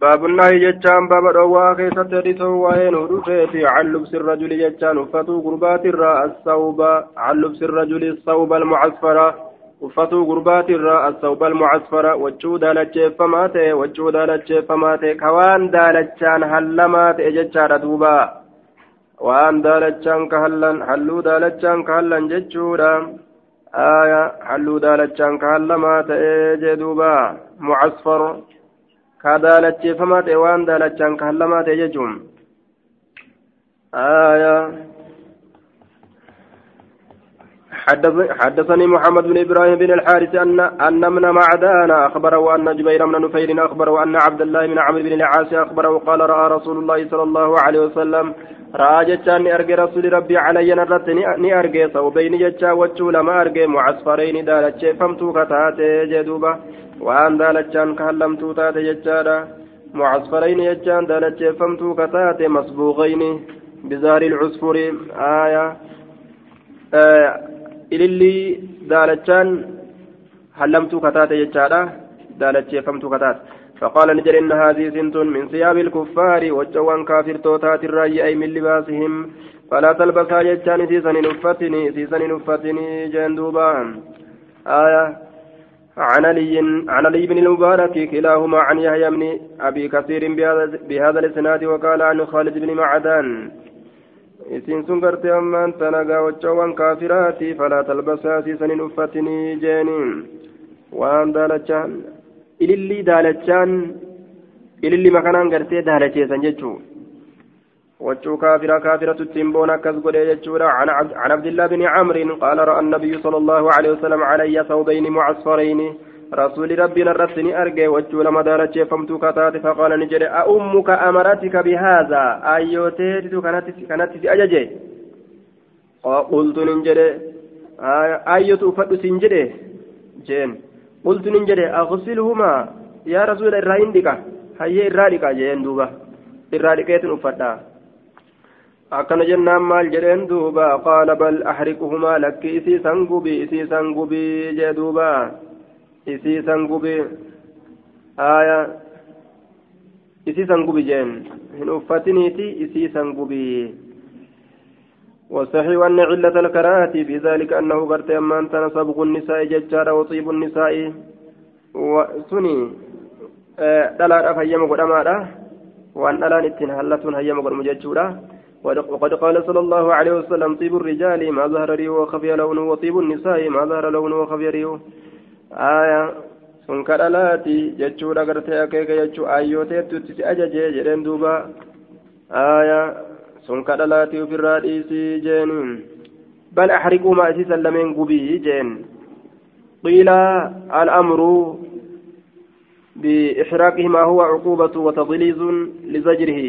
باب النهي جتان باب الروا كيف تريتو وين ودفيتي عن لبس الرجل جتان وفتو قربات الراء الثوب عن لبس الرجل الثوب المعصفرة وفتو قربات الراء الثوب المعصفرة وجو دالتش فماتي وجو دالتش فماتي كوان دالتشان هلمات جتان دوبا وان دالتشان كهلن حلو دالتشان كهلن جتشورا آية حلو دالتشان كهلمات جدوبا معصفر ka daalacheeffamaa ta'e waan daalachaan ka hallamaa ta'e jechuun حدثني محمد بن إبراهيم بن الحارث ان أن من معدان أخبره أن جبير بن نفير أخبره أن عبد الله بن عمرو بن العاص أخبره قال رأى رسول الله صلى الله عليه وسلم رأى جتان ارجى رسول ربي علي نرت ني ارجى صوبين جتا وجه لما ارجى معصفرين دالتش فمتو كتاتي جدوبة waan daalachaan kaallamtuu taate jechaadha mucasfarayni jechaan daalacheeffamtuu ka taate masbuuqayni bizaari lcusfuri aya ilillii daalachaan hallamtuu ka taate jechaadha daalacheeffamtuu ka taate فقال نجر إن هذه سنت من ثياب الكفار وجوان كافر توتات الرأي أي من لباسهم فلا تلبسها جتان سيسن نفتني سيسن نفتني جندوبا آية عن علي عن علي بن المبارك كلاهما عن يحيى بن ابي كثير بهذا الاسناد وقال عن خالد بن معدان isiin sun gartee ammaan tanagaa waccoowwan kaafiraati falaa talbasaa siisanin uffatini jeeniin waan daalachaan ilillii daalachaan ililli makanaan gartee daalacheessan jechuu وجو كافرة كافرة تتنبون كذب عن عن عبد الله بن عمرو قال رأى النبي صلى الله عليه وسلم علي ثوبين معصفرين رسول ربنا الرسني أرجع وجو لما دارت فمت كتات فقال نجري أأمك أمرتك بهذا؟ أيوتيت كانت كانت أججي. قلت نجري أيوت أفد سنجري. جين. قلت نجري أغسلهما. يا رسول الرهيندك هيا الرادك جين دوبا. الرادكيت أفدا akkana jennaan maal jedheen duuba qaala bal axriquhumaa lakki isii san gubi isii san jee duuba isii san gubi aya isii san gubi jeen. Hin uffatiniiti isii san gubi والصحيح أن علة الكراهة في ذلك أنه قرت أمان صبغ النساء ججارا وطيب النساء وسني دلال أفهيم قدما وأن ألان اتن هلة هيم قدم ججورا وقد قال صلى الله عليه وسلم طيب الرجال ما ظهر ريه وخفي لونه وطيب النساء ما ظهر لونه وخفي ريه آية sun kadhalaati jechuudha gartee akeeka jechuu ayyooteettutti si ajajee jedheen duuba aya sun kadhalaati ofirraa dhiisii jeeniin bal axriquumaa isiisan lameen gubii jeen qiila al'amru بإحراقهما هو عقوبة وتضليز لزجره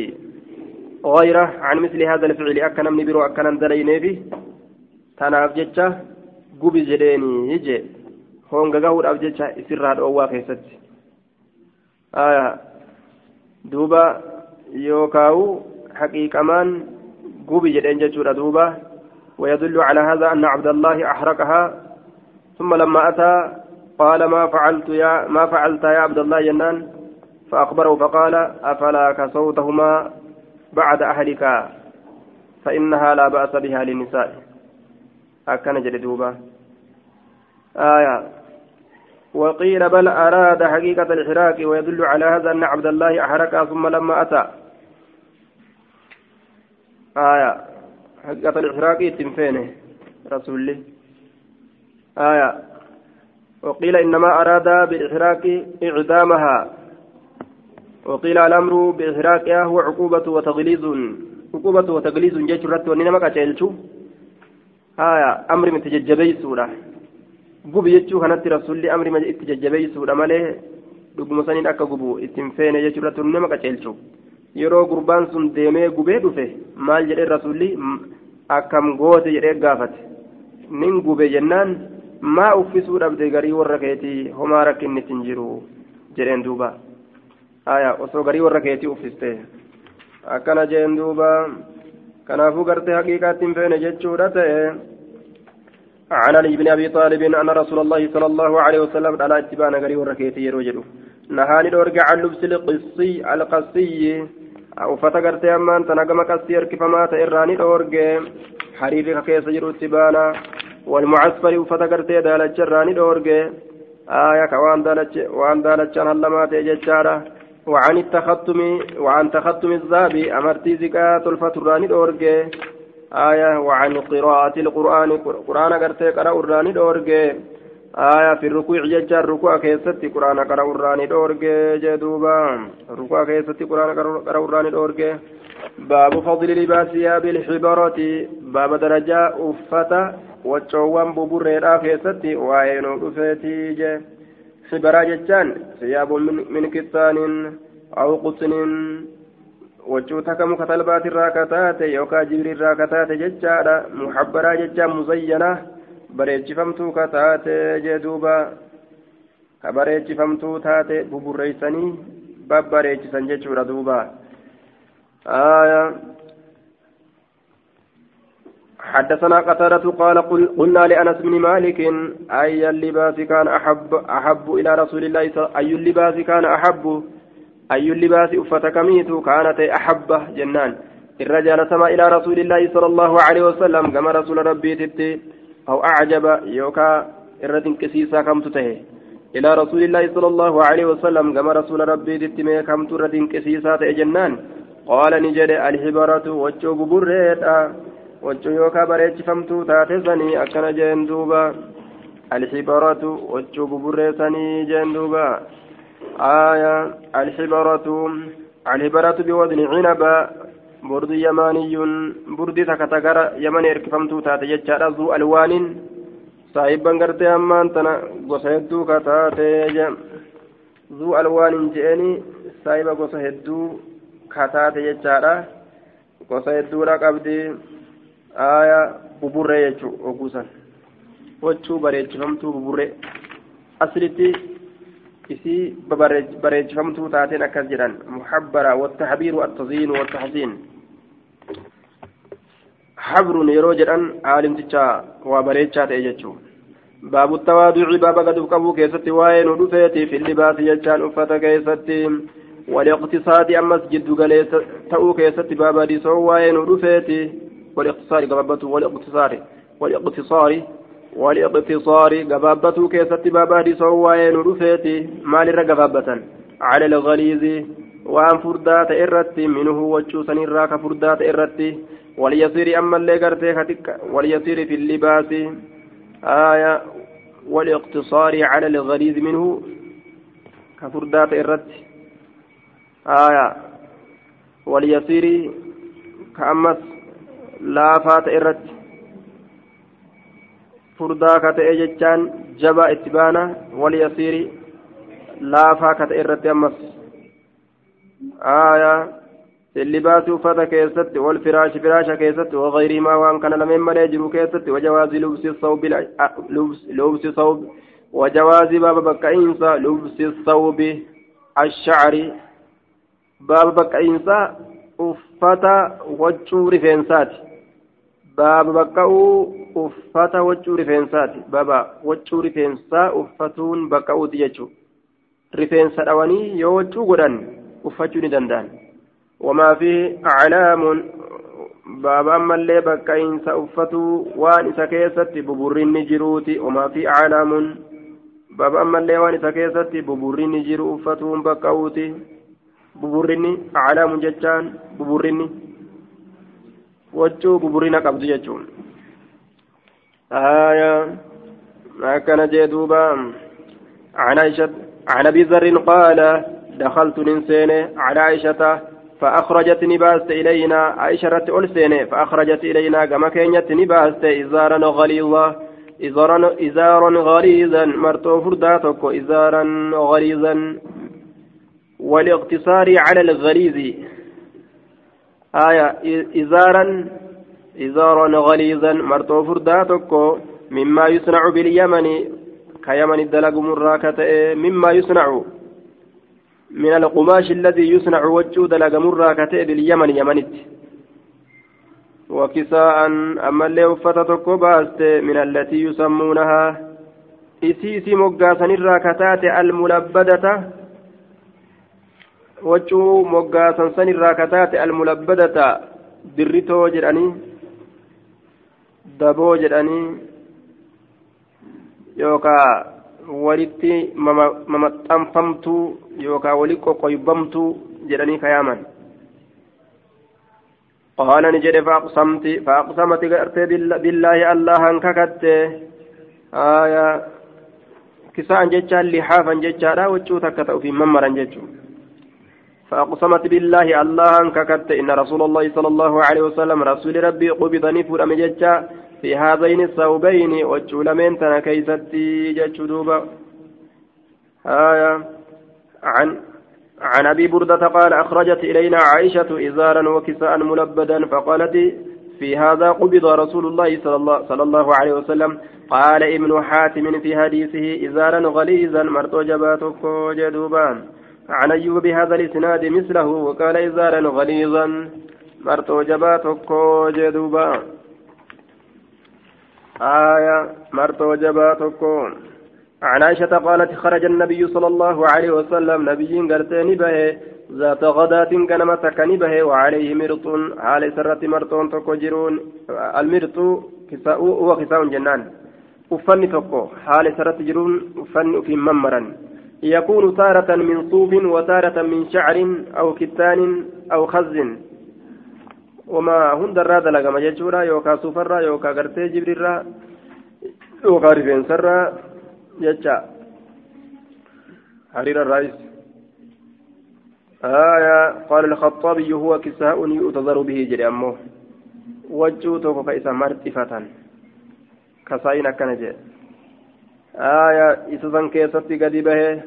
غيره عن مثل هذا الفعل أكن من برو أكن دليني في تناف جتة قبي جديني يجي جتة إسرها الأوا كيست آية دوبا يوكاو حقيقة من قبي جدين جتة دوبا ويدل على هذا أن عبد الله أحرقها ثم لما أتى قال ما فعلت يا ما فعلت يا عبد الله جنان فأخبره فقال أفلا كسوتهما بعد أهلك فإنها لا بأس بها للنساء أكن جلدوبا آية وقيل بل أراد حقيقة الحراك ويدل على هذا أن عبد الله أحرك ثم لما أتى. آية. حقيقة الحراك تنفينه رسول الله. آية. وقيل إنما أراد بالإحراك إعدامها. وقيل الأمر بإحراقها هو عقوبة وتغليظ عقوبة وتغليظ جيشرت ونما كتلتو هايا أمر من تججبي سورة. Gubi jechuu kanatti rasulli amri itti jajjabeessuudha malee dhuguma saniin akka gubu ittiin feene jechuudha tun nama qaceelchu yeroo gurbaan sun deemee gubee dhufe maal jedhee rasulli akkam goote jedhee gaafate nin gube jennaan maa uffisuu dhabde garii warra keetii homaa rakkinni ittiin jiru jedheen duuba. aya osoo garii warra keetii uffiste akkana jeen duuba kanaafuu gartee haqiiqaatti hin feene jechuudha ta'e عن علي بن ابي طالب ان رسول الله صلى الله عليه وسلم على اتباع غري وركيتي يروجد نهاني دورج عن لبس القصي القصي harkifamaa ta'e irraani dhoorge hariirri ka keessa jiru itti baana walmucasfari uffata gartee daalacha irraani dhoorge aya ka waan daalache waan daalachaan hallamaa ta'e jechaadha وعن التختم وعن تختم الذهب أمرتي زكاة الفتران دورجي آية وعن قراءة القرآن. قرآن قرتي قرأ الراني دورجي. آية في الركوع ججار ركوع كيستي قرآن قرأ الراني دورجي جدوبا. ركوع كيستي قرآن قرأ الراني دورجي. باب فضل لباس ثياب الحبرة. باب درجة أفتا وتشوان ببريرا كيستي وعينو دفيتي جي. حبرا ججان ثياب من كتان أو قطن wachuu takka muka talbaatirraa kataate yookaan jibriirraa kataate jechaadha muhabbaraa jechaan muzayyana bareechifamtuu ka taate jee duuba ka bareechifamtuu taate buburreeysanii babbareechisan jechuudha duuba حدثنا قتادة قال قل قلنا لأنس بن مالك أي اللباس كان أحب أحب إلى رسول الله أي اللباس كان أحب أي اللباس أفتكميت كانت أحبه جنان. الرجال سما إلى رسول الله صلى الله عليه وسلم كما رسول ربي تبتي أو أعجب يوكا إردن كسيسا كم تتهي إلى رسول الله صلى الله عليه وسلم كما رسول ربي دتمي كم تردن كسيسا جنان. قال نجد الحبرة وجو ببريتا. وجو يوكا بريتش فمتو تاتسني أكن جندوبا. الحبرة وجو ببريتني جندوبا. آية الحبرة الحبرة بوزن عنبا برد يماني برد تكتكر يمن اركفمتو تاتي جتشارا ذو ألوان صاحبا قرتي أمان تنا قصيدو كتاتي ذو ألوان جئني صاحبا قصيدو كتاتي جتشارا قصيدو رقبدي آية buburree jechuun oguusan wachuu bareechifamtuu buburree asiritti isii bareechifamtuu taateen akkas jedhan. Muhabbara wattaxbiiru attaziinu wattaxsiin حبر يرو جدان عالم تجا وبريتشا تيجچو باب التواضع باب قد قبو كيست وين ودفيتي في اللباس يجان أفتا كيستي والاقتصاد أما مسجد قليس تأو كيست باب دي سو وين ودفيتي والاقتصار قبابته والاقتصار والاقتصار والإقتصار قبابته كيست باب دي سو وين ودفيتي مال رقبابة على الغليظ وأن فردات إرتي منه وجو سنيرا كفردات إرتي. وليصير أما اللي قرتي خدك وليصير في اللباس. آية. والإقتصار على الغليظ منه كفردات الرد آية. وليصير كأمس لا فات الرد فردا كتئ جتان جبا اتبانا وليصير لا فاكت الرد أمس آية اللباس وفتا كيست والفراش فراشا كيست وغيرهما وان كان لمن ملي جرو كيست وجواز لبس الصوب لبس لبس صوب وجواز باب بكاينسا لبس الصوب الشعر باب بكاينسا uffata waccuu rifeensaati baaba baqqa'uu uffata waccuu rifeensaati. Baba waccuu rifeensaa uffatuun bakka uti jechuudha. Rifeensa dhawanii yoo waccuu godhan uffachuu ni danda'an. Wamaa fi calaamuun baabaan mallee bakka insa uffatuu waan isa keessatti buburriin ni jiruuti. Wamaa fi calaamuun baabaan mallee waan isa keessatti buburriin ni jiru uffatuun bakka uti buburrinni calaamuun jechaan buburrinni waccuu buburrina qabdu jechuudha. آية. ما كان جدوبا عن عائشة عن أبي ذر قال دخلت ننسين على عائشة فأخرجت نباست إلينا. عائشة ألسين فأخرجت إلينا. كما كانت نباست إزارا غليظا إزارا إزارا غليظا. مرتو فرداتك إزارا غليظا. والاقتصار على الغليظ. آية إزارا إزارا غليظا مرتو فرداتك مما يصنع باليمن كيمن الدلق مراكة مما يصنع من القماش الذي يصنع وجود لقمرة كتئ باليمن يمنت. وكساء أما اللي وفتتك بأست من التي يسمونها. إسيسي مقاسا الراكتات الملبدة. moggaasan san irraa kataate almulabbadata birritoo jedhanii daboo jedhanii yookaa walitti mamaxxanfamtuu yookaa walitti qoqqoybamtuu jedhanii kayaaman قال نجد فأقسمت فأقسمت قرت بالله الله أنككت آية كساء جتشا لحافا جتشا لا وجو تكت في ممرا جتشو فأقسمت بالله الله أنككت إن رسول الله صلى الله عليه وسلم رسول ربي قبضني فرم جتشا في هذين الثوبين وجو لمن تنا كيستي جتشو دوبا. آية. عن عن أبي بردة قال أخرجت إلينا عائشة إزارا وكساء ملبدا فقالت في هذا قبض رسول الله صلى الله, صلى الله عليه وسلم. قال ابن حاتم في حديثه إزارا غليظا مرتو جباتك جدوبا عن أيوب بهذا الإسناد مثله وقال إزارا غليظا. مرتو جباتك جدوبا. آية مرتو جباتك عن عائشة قالت خرج النبي صلى الله عليه وسلم. نبي قرتين به ذات غداة كنما تكني به وعليه مرط. على سرة مرطون تكجرون المرط كساء هو كساء جنان. أفني تكو حال سرة جرون أفني في ممرا يكون تارة من صوف وتارة من شعر أو كتان أو خز. وما هند الراد لقم ججورا يوكا سفرا يوكا قرتي جبريرا يوكا رفين سرا jecha حرير الرئيس. آية قال الخطابي هو كساء يؤتذر به جري أمه. وجوتك كيسا مرتفة. كسائن كنجي آية إسسان كيستي قد به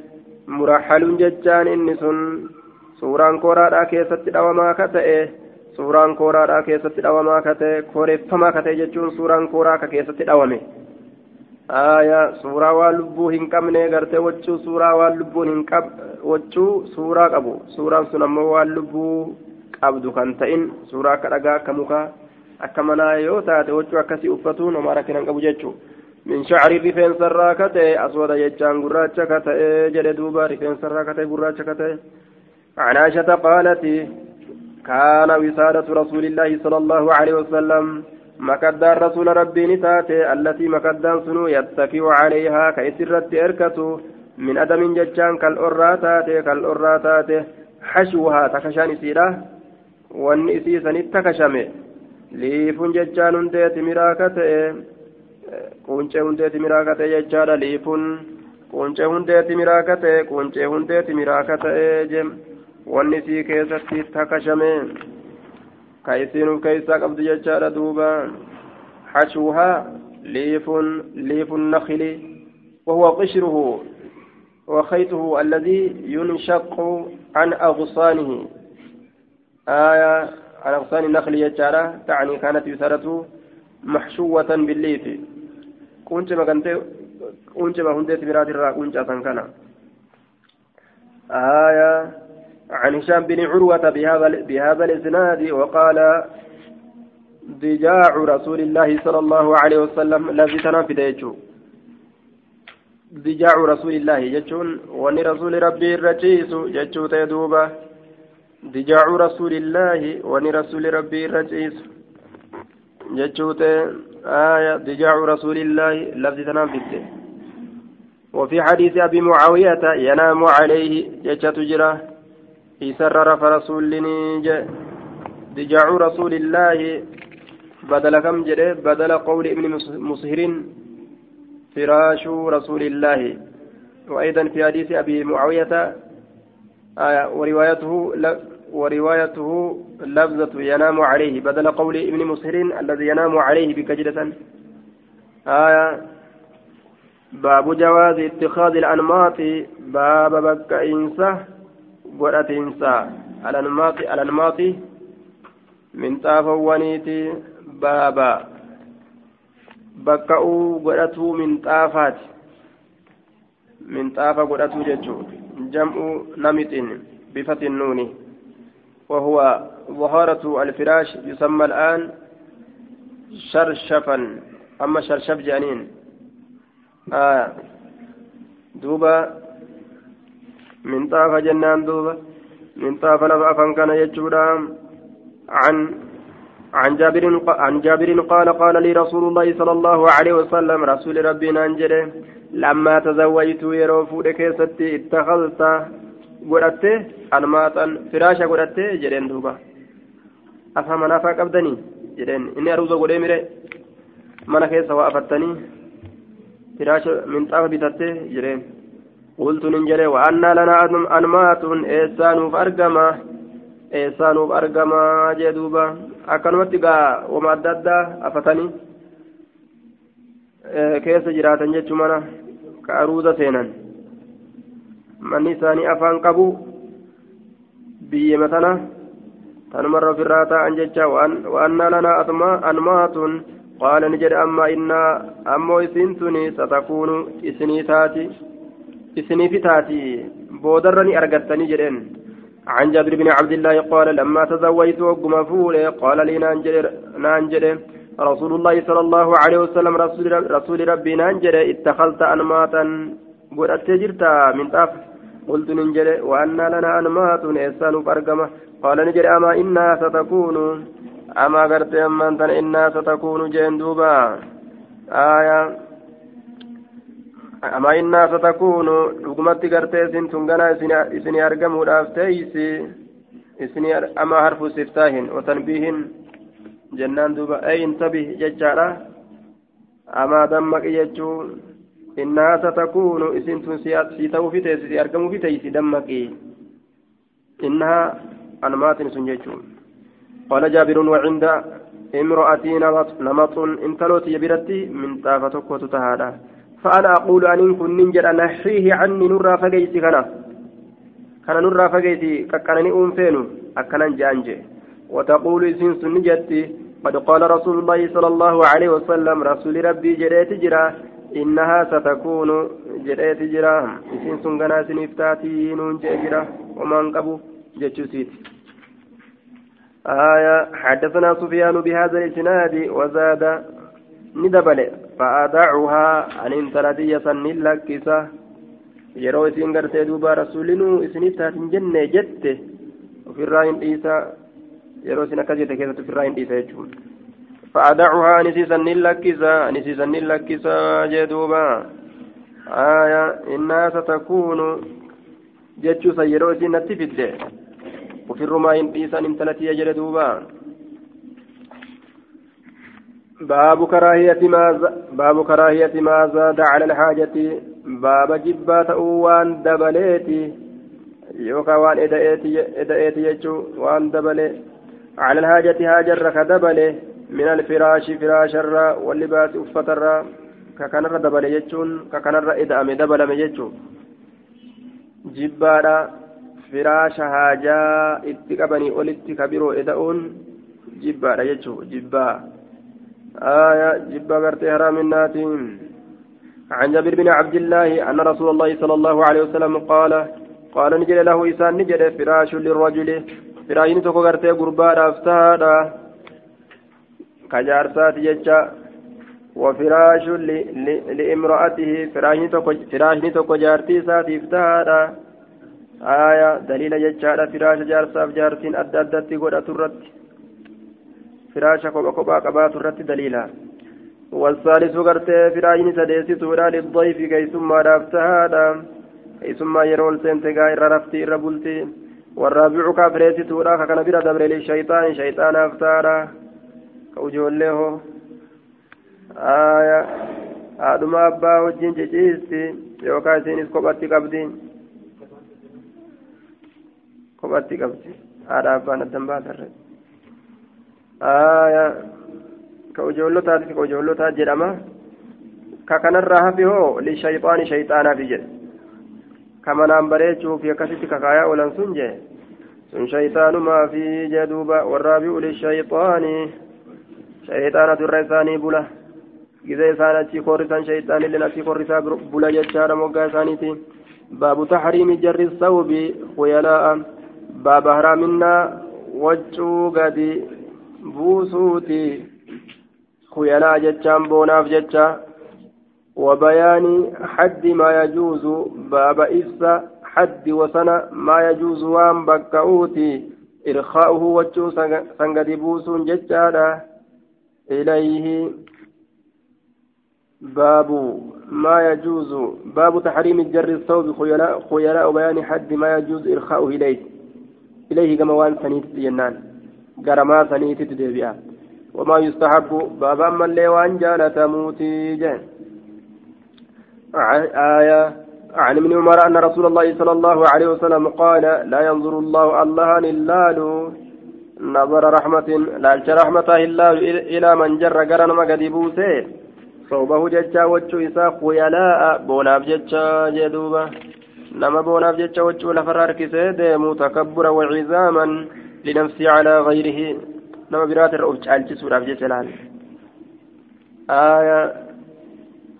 مرحل ججان إني سن suuraan kooraadhaa keessatti dhawamaa ka ta'e suuraan kooraadhaa keessatti dhawamaa ka ta'e kooreeffamaa ka ta'e jechuun suuraan kooraa ka keessatti dhawame aya suuraa waan lubbuu hin qabne gartee wachuu suuraa waan lubbuun hin qab wachuu suuraa qabu suuraan sun ammoo waan lubbuu qabdu kan ta'in suuraa akka dhagaa akka mukaa akka manaa yoo taate wachuu akkasii uffatuun homaa rakkinan qabu jechuu rifeensarraa ka ta'e aswada jechaan gurraacha ka ta'e jedhe duuba rifeensarraa ka ta'e gurraacha ka ta'e عن عائشة قالت كان وسادة رسول الله صلى الله عليه وسلم مكدان رسول ربي نتاتي التي مكدان سنو يتكئ عليها كيسرت إركته من أدم ججان كالأراتات كالأراتات حشوها تكشان سيرة وإن إسيسا تكشمه liifun jechaan hundeeti miraaka ta'e quncee hundeeti miraaka ta'e jechaadha liifun quncee hundeeti miraaka ta'e quncee hundeeti miraaka ta'e jem wanni sii keessatti takashame ka isiin keeysaa qabdu jechaadha duuba حشوها ليف ليف النخل وهو قشره وخيطه الذي ينشق عن أغصانه آية عن أغصان النخل يجارة تعني كانت يسارة محشوة بالليف كنت ما هندت برات الراء كنت كان آية عن هشام بن عروة بهذا بهذا الإسناد وقال ضجاع رسول الله صلى الله عليه وسلم الذي تنافد يجو ضجاع رسول الله يجون وني رسول ربي الرجيس يجو تيدوبا ضجاع رسول الله وني رسول ربي الرجيس يجو آية ضجاع رسول الله الذي تنافد وفي حديث أبي معاوية ينام عليه يجت جراه يسرر فرسول ضجاع رسول الله بدل كم جده؟ بدل قول ابن مصهر فراش رسول الله. وأيضا في حديث أبي معاوية آية وروايته وروايته لفظة ينام عليه بدل قول ابن مصهر الذي ينام عليه بكجدة. آية باب جواز اتخاذ الأنماط باب بك إنسى قرأت إنسى. الأنماط الأنماط من طافوانيتي baaba bakka'uu godhatuu minxaafaati minxaafa godhatuu jechuu jam'u namixin bifatin nuuni وهو ظهارة الفراش يسمى الآن شرشفا أما شرشف جانين آه. دوبا. من طاف جنان دوبا. منطاف لف أفن كان يجودا عن عن جابر عن جابر قال قال لي رسول الله صلى الله عليه وسلم رسول ربنا انجله لما تزوجت يرو فودك ستي اتخذت godhatte almaaxan firaasha godhatte jedheen duuba afa manaafaa qabdanii jedheen inni aruuza godhee mire mana keessa waa afattanii firaasha minxaafa bitatte jedheen qultuun hin jedhe wa'annaa lanaa almaatun eessaanuuf argama eessaanuuf argama jee duuba akkanumatti gaa wama adda addaa afatanii keessa jiraatan jechuu mana ka aruuza seenan manni isaanii afaan qabu biyyama tana tanumarra ofirraa ta'an jecha wa'annaa lanaa anmaatun qaala ni jedhe amma innaa ammoo isiin tuni satakuunu isinii taati isiniifi taati boodarra ni argattanii jedheen عن جابر بن عبد الله قال لما تزوجت وقم فولي قال لي نانجد رسول الله صلى الله عليه وسلم رسول, ربي نانجد اتخذت أنماطا قلت جرت من طاف قلت ننجل وأن لنا أنماط إحسان فرقمة قال نجل أما إنا ستكون. أما قرت أما أنت إنا ستكون جندوبا آية. أما إنا ستكون. لقمت قرت إسن تنغنا إسن أرقم ودافتيسي إسن أما حرف استفتاه وتنبيه جنان دوبا. أي انتبه ججارة أما دمك يجون إنها ستكون إسنت سيتو في تيسي أرقم في تيسي دمكي إنها أنمات سنججون قال جابر وعند امرأتي نمط انتلوت يبرتي من طافتك وتتهادا فأنا أقول أن كن ننجر نحيه عني نرى فقيتي كنا كان نرى فقيتي ككنني أنفينو أكنا جانجي وتقول إسن سنجتي قد قال رسول الله صلى الله عليه وسلم رسول ربي جريت جرا إنها ستكون جريت جرا إسن سنغنا سنفتاتي نون جرا ومن قبو جتشوسيت آية حدثنا سفيان بهذا الإسناد وزاد ندبل فأدعها أن انتردي سن لكسة yeroo isiin gartee duuba rasuulinuu isiniif taatin jenne jette ofirraa hin dhiisa yeroo isin akkas jette keessatti ofirraa hin dhiisa jechuun فأدعها أنسيسا لكسا أنسيسا لكسا جدوبا. آية إنها ستكون جتشو سيرو سين نتفد وفي الرماء إنسان امتلتي يجري دوبا باب كراهية ما. باب كراهية ما زاد على الحاجة. باب جبات وان دبليتي. يوكا وان إدأيتي إدأيتي يجو وان دبلي. على الحاجة هاجر كدبلي من الفراش فراش الرا واللباس أفة الرا ككن الرا دبلي يجون ككن الرا إدأم دبل مججون جبارا فراش هاجا اتقبني ولدت كبيرو إدأون جبارا يجو جبارا آية جبا غرتي حرام الناتين. عن جابر بن عبد الله أن رسول الله صلى الله عليه وسلم قال قال نجد له إسان نجد فراش للرجل. فراش نتوكو غرتي قربا أفتادا كجارسات ججا وفراش لامرأته فراش نتوكو جارتي ساتي افتادا آية دليل ججا فراش جارساف جارتين أدى أدى قد أترت firaasha kopha kophaa qabaatu irratti daliila. والثالث قرتي فراجين سديستورا للضيف كيسما رافتهادا كيسما يرول سنتقا إرى رفتي والرابع كافريستورا كان بلا دبر للشيطان شيطان أفتارا كوجول له آية haadhuma abbaa wajjin ciciisti yookaan isiinis kophatti qabdi. Kophatti qabdi. Haadha abbaan addan baatarre. آية كوجولتا كوجولتا جرما ككنرا هفي هو للشيطان شيطانا في جد كما نامبريتشو في كسيتي ككايا ولن سنجي سن شيطان ما في جدوبا والرابع للشيطان شيطان الرساني بلا إذا إسان أتي كورسان شيطان اللي نتي كورسا بلا يجار موقع ثانيتي باب تحريم جر الثوب خيلاء باب هرامنا وجو قدي buusuuti. خيلاء جتشان بوناف جتشا وبيان حد ما يجوز باب إفسا حد وسنة ما يجوز وان بكاوتي إرخاؤه وجو سنغدبوس ججالا إليه باب ما يجوز باب تحريم الجر الثوب خيلاء خيلاء بيان حد ما يجوز إرخاؤه إليه. إليه كما وان سنيت جنان غرما سنيت تدبيا. وما يستحب بابا من لي وان جالة موتي جن. آية عن ابن عمر أن رسول الله صلى الله عليه وسلم قال لا ينظر الله الله إلا نظر رحمة لا رحمة إلا إلى من جر قرن ما قد بوسيه صوبه ججا وجو إسا خيلاء بوناف ججا جدوبا نما بوناف ججا وجو لفرار كسيد متكبرا وعزاما لنفسي على غيره. نما برات الرؤوف جالجي سوراف ججا لال آية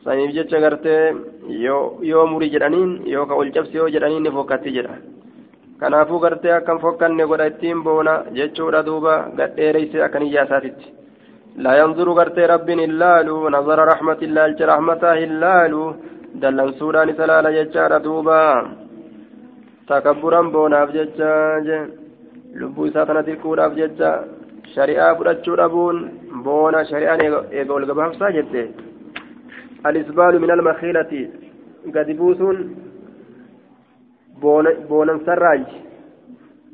saniif jecha gartee yoo murii jedhaniin yoo ka ol cabsi yoo jedhaniin ni fokkatti jedha kanaafuu gartee akkam fokkanne godha ittiin boona jechuudha duuba gadheereyse akkan iyyaa isaatitti لا ينظر غرتي رب اللالو نظر رحمة الله رحمته اللالو دلن سوران سلالة ججارة دوبا تكبرا بوناف ججاج لبو ساتنا تلكوراف ججا شريعة فرأتشو ربون بونا شريعة إيقول قبها ساجته الإسبال من المخيلة قد بوسون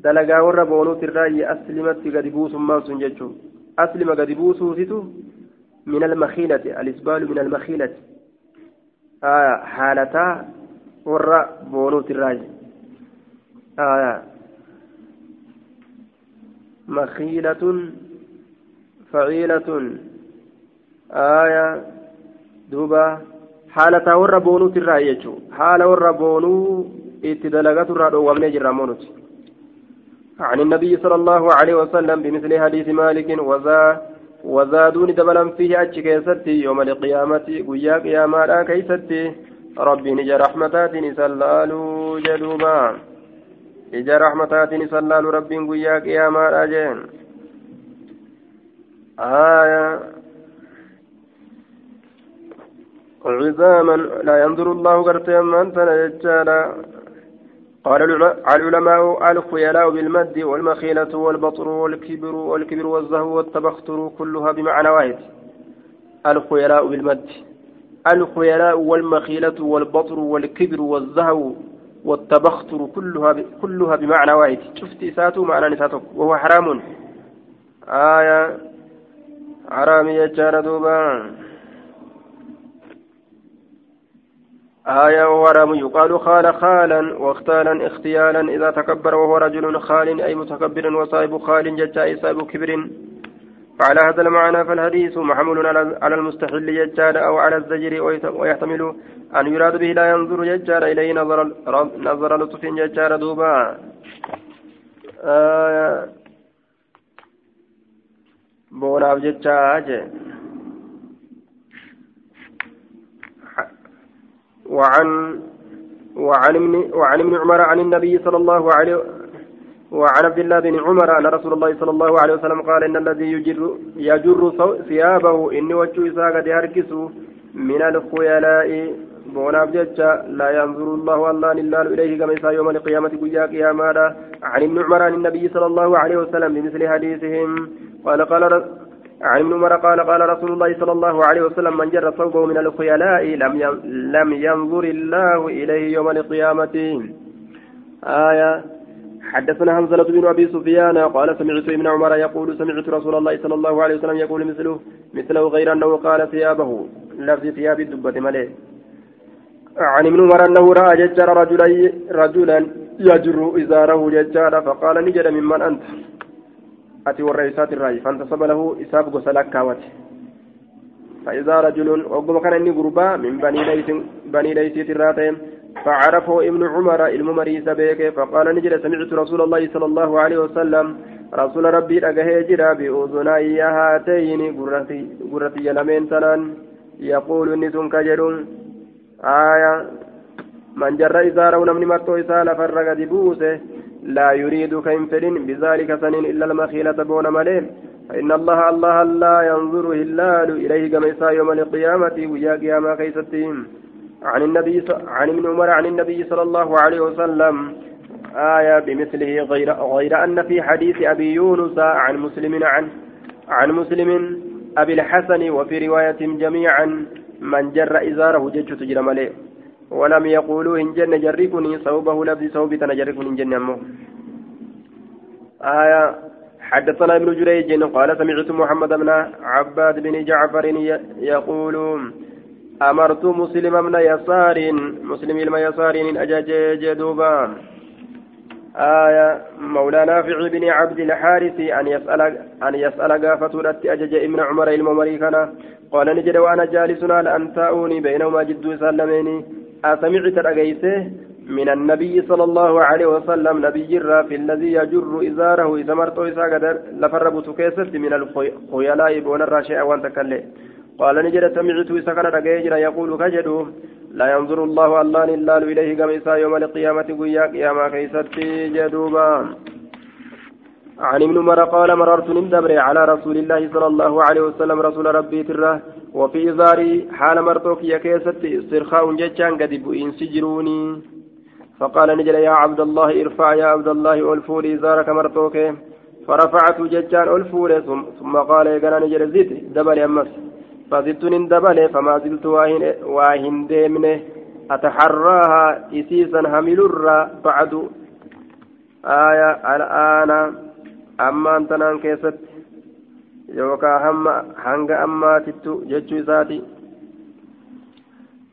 دلقا ورا بونو تراي أسلمت قد بوسون ما سنججو أسلم قد بوسوسته من المخيلة الإسبال من المخيلة آه حالتا ورا بونوت الراج آه مخيلة فعيلة آية دوبا حالتا ورا بونوت الراج حال ورا بونو اتدلقت الرا ومن جرامونوت عن النبي صلى الله عليه وسلم بمثل حديث مالك وذا وزادوني دبلا فيه أتش كيستي يوم القيامة قيا قياما كيستي ربي نجا رحمتات نسلالو جدوبا نجا رحمتات نسلالو ربي قيا قياما جين آية عظاما لا ينظر الله قرتي من تنجالا قال العلماء الخيلاء بالمد والمخيلة والبطر والكبر والكبر والزهو والتبختر كلها بمعنى واحد. الخيلاء بالمد. الخيلاء والمخيلة والبطر والكبر والزهو والتبختر كلها كلها بمعنى واحد. شفت إساته معنى نساتك وهو حرام. آية. حرام يجار دوبان آية ورم يقال خال خالا واختالا اختيالا إذا تكبر وهو رجل خال أي متكبر وصاحب خال ججاء صاحب كبر. فعلى هذا المعنى فالحديث محمول على المستحل ججار أو على الزجر ويحتمل أن يراد به لا ينظر ججار إليه نظر نظر لطف ججار دوبا. آية بوناف ججاج. وعن وعن ابن وعن ابن عمر عن النبي صلى الله عليه وعن عبد الله بن عمر أن رسول الله صلى الله عليه وسلم قال إن الذي يجر يجر ثيابه إني وجه إساق يركس من الخيلاء. بوناف جتشا لا ينظر الله الله إلا إليه كما يوم القيامة قيا قياما عن ابن عمر عن النبي صلى الله عليه وسلم بمثل حديثهم. قال قال عن ابن عمر قال قال رسول الله صلى الله عليه وسلم من جر ثوبه من الخيلاء لم لم ينظر الله إليه يوم القيامة. آية. حدثنا حمزة بن أبي سفيان قال سمعت ابن عمر يقول سمعت رسول الله صلى الله عليه وسلم يقول مثله مثله غير أنه قال ثيابه. لفظ ثياب الدبة مليه عن ابن عمر أنه رأى ججر رجلا رجلا يجر إزاره ججار فقال نجد ممن أنت. Warra isaati irraa fantasaba lahu isaaf gosa lakkaawate فإذا رجل وقم كان إني قربا من بني ليس بني ليس الراتين فعرفه ابن عمر الممريس بيك فقال نجد سمعت رسول الله صلى الله عليه وسلم رسول ربي أجهي جرا بأذني هاتين قرتي لمن تنان يقول نسون كجر آية من جر إزاره نمني مرتو إسالة فرق دبوسه لا يريد كينفلين بذلك سنين إلا المخيلة بون ملين فإن الله الله لا ينظر هلال إليه كما يوم القيامة ويا قيامة كيستهم عن النبي عن ابن عمر عن النبي صلى الله عليه وسلم. آية بمثله غير غير أن في حديث أبي يونس عن مسلم عن عن مسلم أبي الحسن وفي رواية جميعا من جر إزاره جج تجرم عليه ولم يقولوا إن جن جركني صوبه لبس صوبي تنجركني إن جن أمه. آية حدثنا ابن جريج قال سمعت محمد بن عباد بن جعفر يقول أمرت مسلم بن يسار مسلم بن يسار أجاج جدوبا. آية مولى نافع بن عبد الحارث أن يسأل أن يسأل قافة أجج ابن عمر الممريكنا قال نجد وأنا جالس على أن تأوني بينهما جد سلمين أسمعت رأيته من النبي صلى الله عليه وسلم نبي الرا في الذي يجر إزاره إذا مرتو إذا قدر لفرب تكيست من الخيلاء بون الراشئة وان تكلي قال نجد سمعت إذا كان رقيجر يقول كجدو لا ينظر الله الله إلا إليه كما يوم القيامة قيا قياما كيست جدوبا. عن ابن عمر قال مررت نمدبر على رسول الله صلى الله عليه وسلم رسول ربي تره وفي إزاري حال مرتوك يا كيست استرخاء ججان قد بؤين سجروني. فقال نجل يا عبد الله ارفع يا عبد الله ألفولي إزارك مرتوك. فرفعت ججان ألفولي ثم قال يا نجل زد دبل أمس فزدت دبل فما زلت واهن, واهن ديمنه أتحراها إسيسا همل بعد. آية الآن أما أنت كيست. هم هنگ أما تتو جتشو إساتي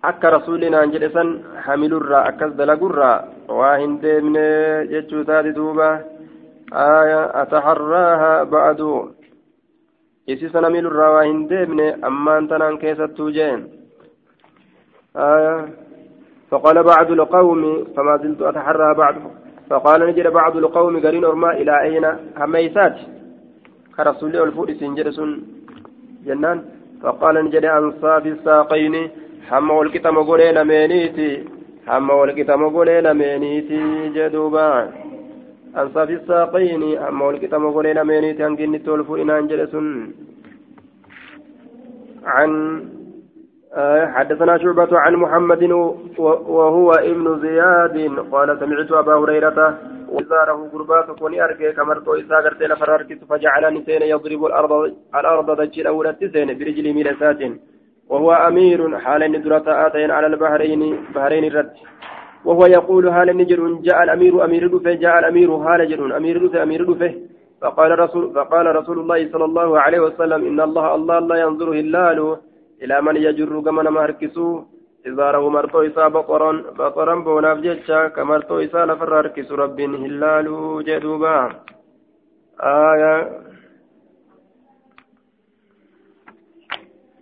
akka rasuulli naan jedhe san hamilurraa akkas dalagurraa waa hin deemne jechuu taati duuba ataharraaha ba'adu isi san hamilurraa waa hin deemne ammaan tanaan keessattuu jeen فقال بعض القوم فما زلت أتحرى بعض فقال نجد بعض القوم قرين أرما إلى أين هميسات كرسول الفؤس جرس جنان فقال نجد أنصاف الساقين lameeniiti hamma walqixa mogolee lameeniiti jedhuuba ansaafi saaqayni hamma walqixa mogolee lameeniiti hangi inni itti ol fu'inaan jedhe sun عن حدثنا شعبة عن محمد وهو ابن زياد. قال سمعت أبا هريرة وزاره قربات كوني أركي كمرتو إذا قرت لفراركت فجعلني سين يضرب الأرض الأرض دجل أولى تسين برجلي ميلسات وهو أمير حال ندرة آتين على البحرين بحرين الرد. وهو يقول حال نجر جاء الأمير أمير دفه؟ جاء الأمير حال جر أمير دفه أمير دفه. فقال رسول فقال رسول الله صلى الله عليه وسلم إن الله الله لا ينظر هلال إلى من يجر كما مركسو إذا رأوا مرتو إسا بطرا بطرا بوناف جتشا كمرتو إسا لفر أركس رب هلال جدوبا. آية.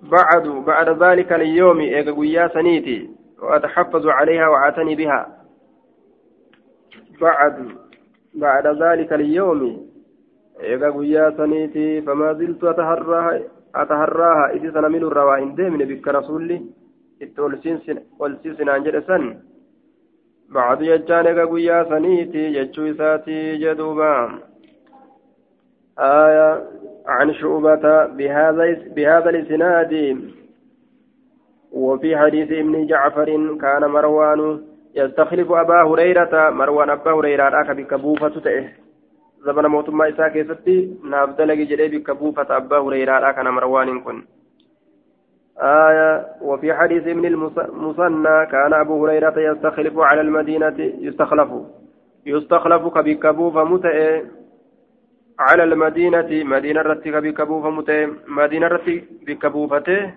بعد بعد ذلك اليوم إيجا سنيتي وأتحفظ عليها وأعتني بها. بعد بعد ذلك اليوم إيجا سنيتي فما زلت أتهراها؟ أتهراها إذ سنمل الرواهن ديمن بك رسولي والسيسن عن جلسا بعد يجان إيجا سنيتي يجو إساتي جدوبا. آية عن شعبة بهذا بهذا الإسناد. وفي حديث ابن جعفر كان مروان يستخلف أبا هريرة. مروان أبا هريرة أكا بكبوفة تئه زمن موت ما إساء كيستي نابدلق جري بكبوفة أبا هريرة كان مروان كن آية وفي حديث ابن المثنى كان أبو هريرة يستخلف على المدينة يستخلف يستخلف كبكبوفة متئه على المدينة مدينة رتي بكبوفة متى مدينة رتي بكبوفته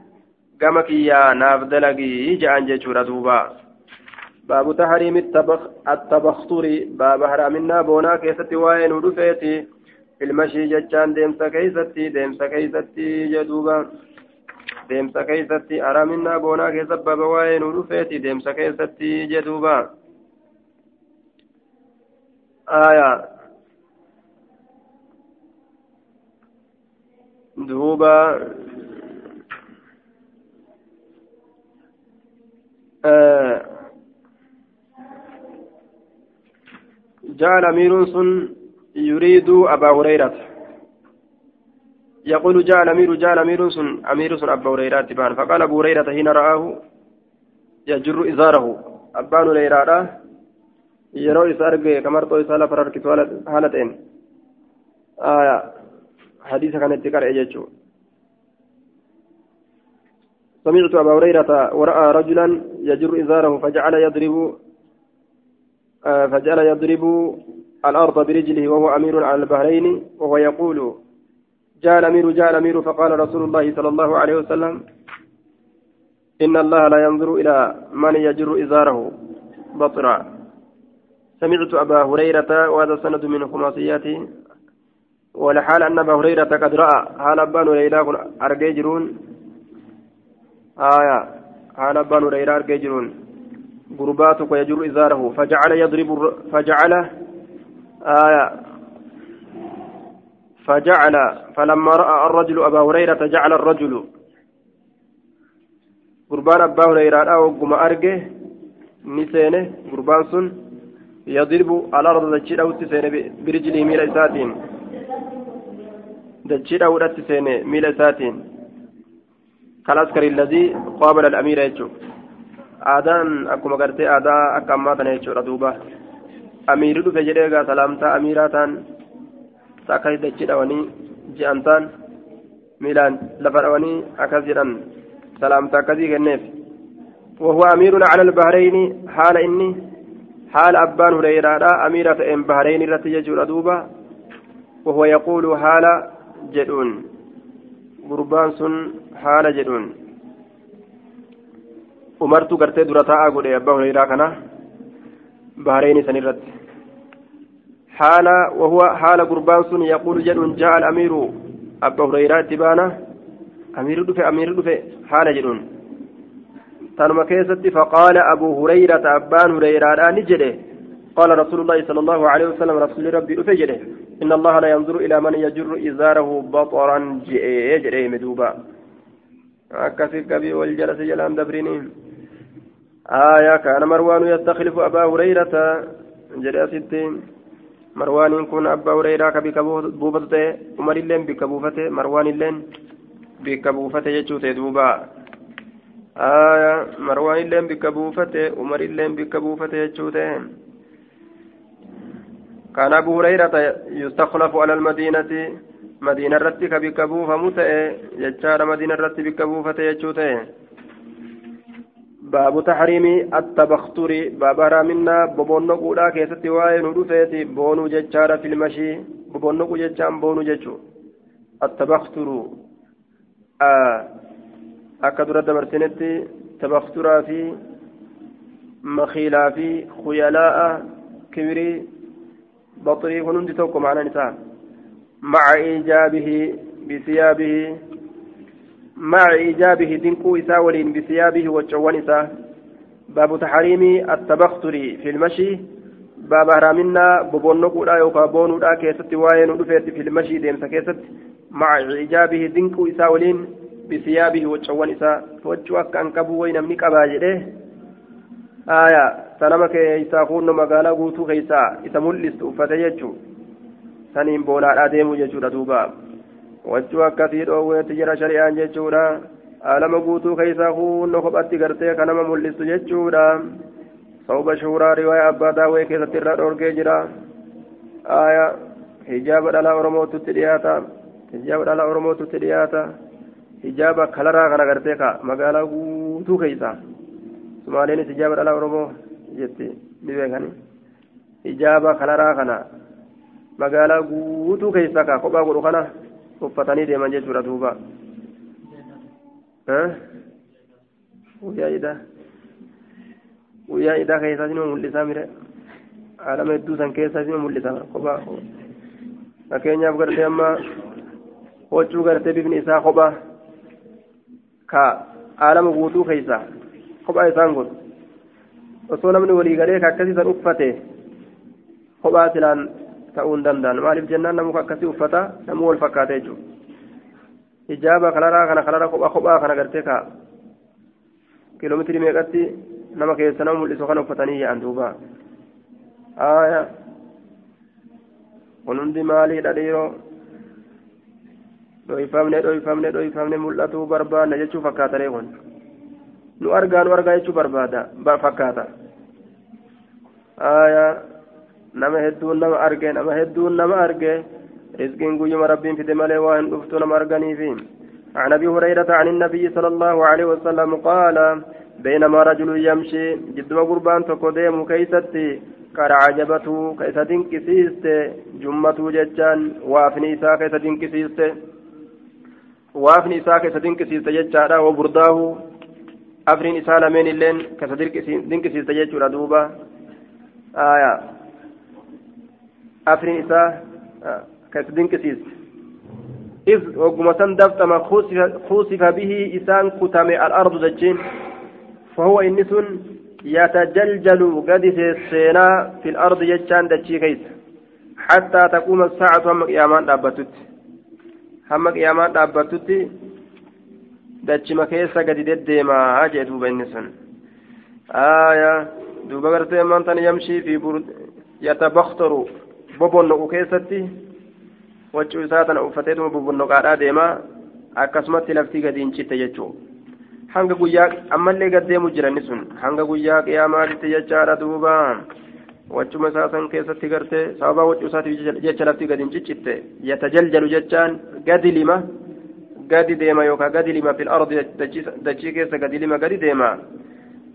كما كيا نافدلقي جان جيشورا دوبا باب تحريم التبخ التبختر باب حرامنا بونا كيستي وين ودفيتي. المشي جتان ديمسا كيستي ديمسا كيستي جدوبا. keeysatti araaminaa boonaa keessa baba waa'ee nu dhufeeti deemsa keessatti jedhuuba aayaa دوبا آه جاء الأمير سن يريد أبا هريرة. يقول جاء الأمير جاء الأمير سن أمير سن أبا هريرة فقال أبو هريرة حين رآه يجر إزاره. أبان ليرادا yeroo isa arge kamarxoo isaa lafa harkisu haala ta'een hadiisa kanatti qara'e jechuudha سمعت أبا هريرة ورأى رجلا يجر إزاره فجعل يضرب فجعل يضرب الأرض برجله وهو أمير على البحرين وهو يقول جاء الأمير جاء الأمير فقال رسول الله صلى الله عليه وسلم إن الله لا ينظر إلى من يجر إزاره. بطرا سمعت أبا هريرة وهذا سند من خماسياته ولحال أن أبا هريرة قد رأى حال أبان ليلى أرجيجرون آية. حال أبان ليلى أرجيجرون قرباتك يجر إزاره. فجعل يضرب فجعل آية فجعل فلما رأى الرجل أبا هريرة جعل الرجل. قربان أبا هريرة وقم أرجه نسينه قربان سن يضرب على الأرض دجيرة وتسينه برجله ميل إساتين دجيرة وتسينه ميل إساتين كالعسكري الذي قابل الأمير يجو. Aadaan akkuma gartee aadaa akka ammaa kana jechuudha duuba amiirri dhufe jedhee egaa salaamtaa amiiraa ta'an akkas dachi dhawanii ji'an ta'an miilaan lafa dhawanii akkas jedhan salaamtaa akkasii kenneef وهو أمير على البحرين حال إني حال أبان هريرة أميرة فإن بحرين رتي دوبا وهو يقول حال جدون قربان سن حال جدون umartu gartee dura taa'aa godhe abbaa hureyraa kana bahreeni san irratti haala gurbaan sun yaquulu jedhuun ja'a alamiiru abbaa hureyraa itti baana amiirri dhufe amiirri dhufe haala jedhuun tanuma keessatti faqaala abuu hureyrata abbaan hureyraadhaa ni jedhe قال رسول الله صلى الله عليه وسلم رسول ربي أفجده إن الله لا ينظر إلى من يجر إزاره بطرا جئ مدوبا أكثر كبي والجلس جلان دبرينين آية كان مروان يستخلف أبا هريرة جلست مروان كن أبا هريرة كبك بوفته عمر اللين بك بوفته مروان اللين بك بوفته يجوته دوبا آية مروان اللين بك بوفته عمر اللين بك بوفته يجوته كان أبو هريرة يستخلف على المدينة مدينة رتك بك بوفمته يجار مدينة رتك بك بوفته يجوته باب تحريم التبختر باب رامنا ببونو قولا كيستي واي ندفيتي بونو ججارة في المشي ببونو ججام بونو ججو التبختر آه أكدر دبرتنتي تبخترا في مخيلا في خيلاء كبري بطري هنندي توكو معنا نساء مع إيجابه بثيابه مع إيجابه دنكو إساء ولين بثيابه وجوان إساء باب تحريم التبختر في المشي. باب هرامنا ببونكو لا يوكا بونو لا كيست واين ودفت في المشي ديمسا كيست. مع إيجابه دنكو إساء ولين بثيابه وجوان إساء وجوا كان كبو وين منك أباجده آية سلامك إساء خون مقالا قوتو كيسا إسا ملست أفتيجو. سنين بولا أديمو ججو دوبا wachuu akkasii dhoowweetti jira shari'aan jechuudha alama guutuu keessaa hunna kophatti gartee kan nama mul'istu jechuudha sawba shuuraa riwaaya abbaa daawwee keessatti irra dhoorgee jira aya hijaaba dhalaa oromootutti dhiyaata hijaaba dhalaa oromootutti dhiyaata hijaaba kalaraa kana gartee ka magaalaa guutuu keessa sumaaleenis hijaaba dhalaa oromoo jetti ni beekani hijaaba kalaraa kana magaalaa guutuu keessa ka kophaa godhu kana uffatanii deeman jechuudha duuba guyyaa idaa guyyaa idaa keessaa sinima mul'isaa mire alama hedduu san keessaa sinima mul'isa kophaa fakkeenyaaf gartee amma huccuu gartee bifni isaa kophaa ka alama guutuu keessaa kophaa isaan godhu osoo namni walii galee ka akkasii san uffate kophaa silaan ta'uu hin danda'an maaliif jennaan namuka akkasii uffata namuu wal fakkaata jechuudha hijaaba kalaraa kana kalara kophaa kophaa kana gartee ka kiiloomeetirii meeqatti nama keessa nama mul'isu kana uffatanii yaa'an duuba haaya kun hundi maaliidha dhiiroo dhoyfamne dhoyfamne dhoyfamne mul'atuu barbaanna jechuu fakkaatanii kun nu argaa nu argaa jechuu barbaada fakkaata nama hedduun nama arge nama hedduun nama arge رزقين قيوم ربين في دمالي وان دفتو نما أرغني فيه عن أبي هريرة عن النبي صلى الله عليه وسلم قال بينما رجل يمشي جد قربان تقدم كيستي قال عجبته كيس دنكسيست جمته ججان وافني إساء كيس دنكسيست وافني إساء كيس دنكسيست ججان وبرداه أفرين إساء لمن اللين كيس دنكسيست أفرين إساء. كيف دنكسيس إذ وقمتن دفتما خوسف به إسان كتم الأرض دجين فهو إنس يتجلجل قد سينا في الأرض يجان دجي كيس حتى تقوم الساعة هم قيامان دابتت هم قيامان دابتت دجما كيسا قد ددما جاء دوبا إنسان آية دوبا قرتي يمشي في برد يتبختر bobonno'u keessatti waccuu isaa tana uffatee tuma bobonnoqaadhaa deemaa akkasumatti laftii gadi hin citte jechuudha. hanga guyyaa ammallee gaddeemu jirani sun hanga guyyaa qiyaamaatti jechaadha duuba. Wachuma isaa san keessatti gartee sababa wachuu isaatiif jecha lafti gadi hin ciccitte. Yatajaljalu jechaan gadi lima gadi deema yookaan gadi lima fil ardi dachii keessa gadi lima gadi deema.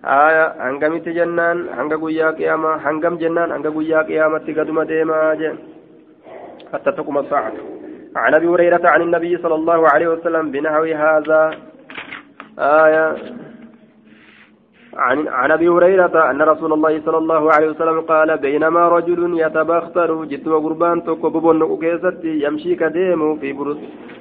Haya hangamitti jennaan hanga guyyaa qiyaamaa hangam jennaan hanga guyyaa qiyaamatti gaduma deemaa jee حتى تقوم الساعة عن أبي هريرة عن النبي صلى الله عليه وسلم بنحو هذا آية عن عن ابي هريره ان رسول الله صلى الله عليه وسلم قال بينما رجل يتبختر جد وقربان تكبب كيستي يمشي كديم في برد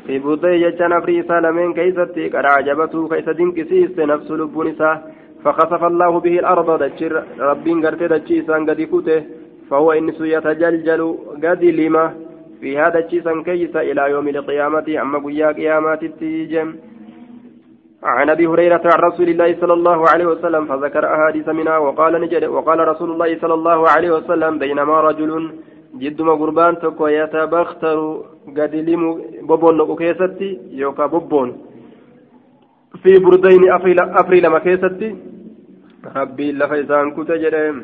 في بردي يجان افري سالمين كيستي قد عجبته كيس دنكسيس نفس لب نساء فخسف الله به الأرض دجر ربين قرتي دجيسان قد فهو انس يتجلجل قد لما. في هذا الشيء كيس إلى يوم القيامة أما قيا قيامات التيجم. عن أبي هريرة عن رسول الله صلى الله عليه وسلم فذكر أحاديث منها وقال نجد وقال رسول الله صلى الله عليه وسلم بينما رجل جد قربان تكو يتبختر قد لم بوبون كيستي يوكا بوبون في بردين أفريل ما كيستي؟ ربي لفيسان كتجرم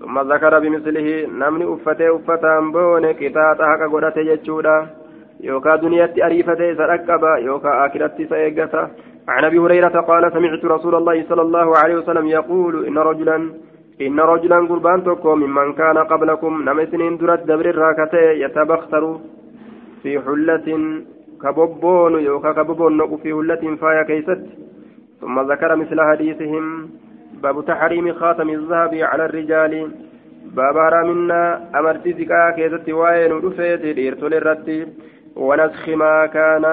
ثم ذكر بمثله نمني أفته أفتان بون قطاط حق قدت يجودا يوكا دنياتي أريفته سرقبا يوكا آكرتي سيقتا. عن أبي هريرة قال سمعت رسول الله صلى الله عليه وسلم يقول إن رجلا إن رجلا قربان تكو ممن كان قبلكم نمسنين درت دبر الراكتة يتبختر في حلة كببون يوكا كببون في حلة فايا كيست. ثم ذكر مثل حديثهم باب تحريم خاتم الذهب على الرجال. باب حرامنا أمرتي زكاة كيست وين ودفيت ديرتول الرتي ونسخ ما كان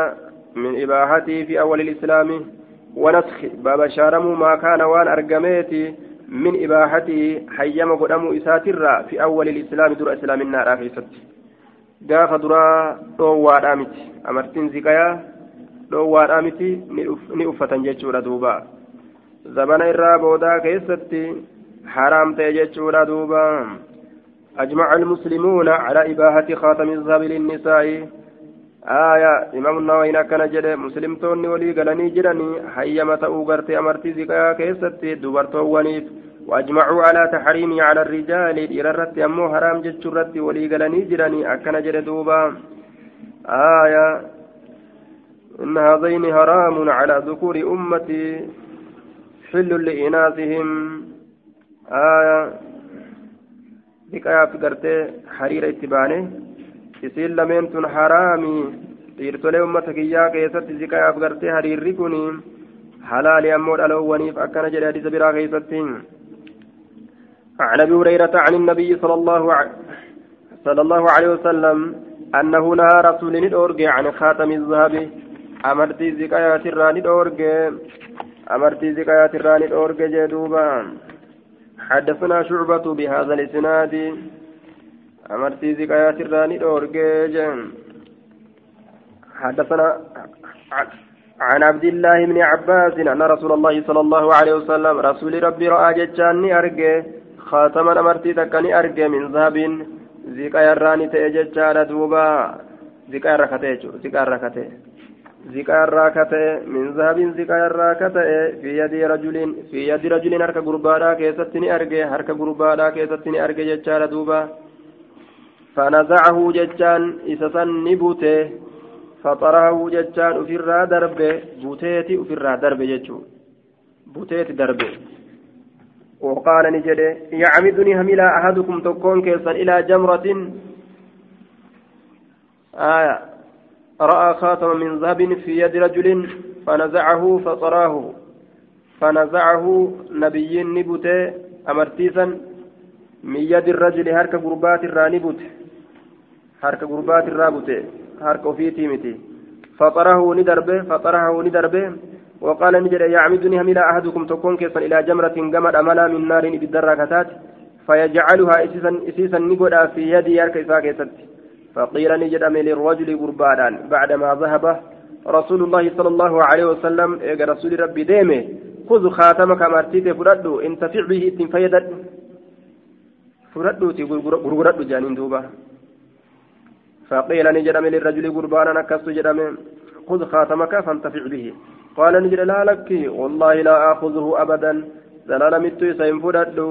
من إباحته في أول الإسلام. ونسخ باب شارم ما كان وان أرقميتي من إباحته حيما قدام إساتر في أول الإسلام در إسلام النار آخيست gaafa duraa dhoowwaadhaa miti. Amartiin ziqayaa dhoowwaadhaa miti ni uffatan jechuudha duuba. Zabana irraa boodaa keessatti حرام تيجتشورا دوبا أجمع المسلمون على إباحة خاتم الذهب للنساء آية إمام النووي كان جد مسلم توني ولي قالني جرني حيما تأوغرت أمرتي زكاة كيستي دوبرتو ونيف وأجمعوا على تحريمي على الرجال إررت أمو حرام جتشرت ولي قالني جرني أكن جد دوبا آية إن هذين حرام على ذكور أمتي حل لإناثهم آية بقايا في قرتي حرير اتباني lameen tun haraami dhiirtolee ummata kiyyaa keessatti ziqayaaf gartee hariirri kun halaali ammoo dhaloowwaniif akkana jedhe hadisa biraa keessatti عن أبي هريرة عن النبي صلى الله صلى الله عليه وسلم أنه نهى رسول ندورج عن خاتم الذهب. أمرتي زكايات الراني دورج أمرتي زكايات الراني الأورج جدوبا. حدثنا شعبة بهذا الإسناد. أمرتي زكايات الراني الأورج حدثنا عن عبد الله بن عباس أن رسول الله صلى الله عليه وسلم رسول ربي رأى جتشاني أرجي خاتما أمرتي تكني أرجي من ذهب زكايا الراني تأججال دوبا زكايا ركتي زكايا ركتي ziqaa irraa ka ta'e min zahabin ziqaa irraa ka ta'e fi yadi rajulin fi yadi rajulin harka gurbaadhaa keessatti ni arge harka gurbaadhaa keessatti ni arge jechaadha duuba فنزعه جتان إسسن نبوته فطرحه جتان أفرا دربه بوتيتي أفرا دربه جتشو بوتيتي دربه وقال نجده يعمدني هملا أحدكم تكون كيسا إلى جمرة. آية رأى خاتما من ذهب في يد رجل فنزعه فطراه فنزعه نبي نبوته أمرتيسا من يد الرجل هرك قربات الرانبوت هرك قربات الرابوت هرك أفيتي متي. فطره ندربه فطره ندربه. وقال نجد يعمدني هملا أحدكم تكون كيسا إلى جمرة قمر أملا من نار بالدراكتات فيجعلها إسيسا, إسيسا نقودا في يد يرك إساكيست فقيل نجد للرجل قربانا. بعدما ذهب رسول الله صلى الله عليه وسلم إيجا رسول ربي ديمه خذ خاتمك مرتيت فردو انتفع به اتنفيدت فردوتي غرغردو جانين دوبا. فقيل نجد للرجل قربانا نكست جدم خذ خاتمك فانتفع به. قال نجد لا لك. والله لا آخذه أبدا. زلال متو سينفردو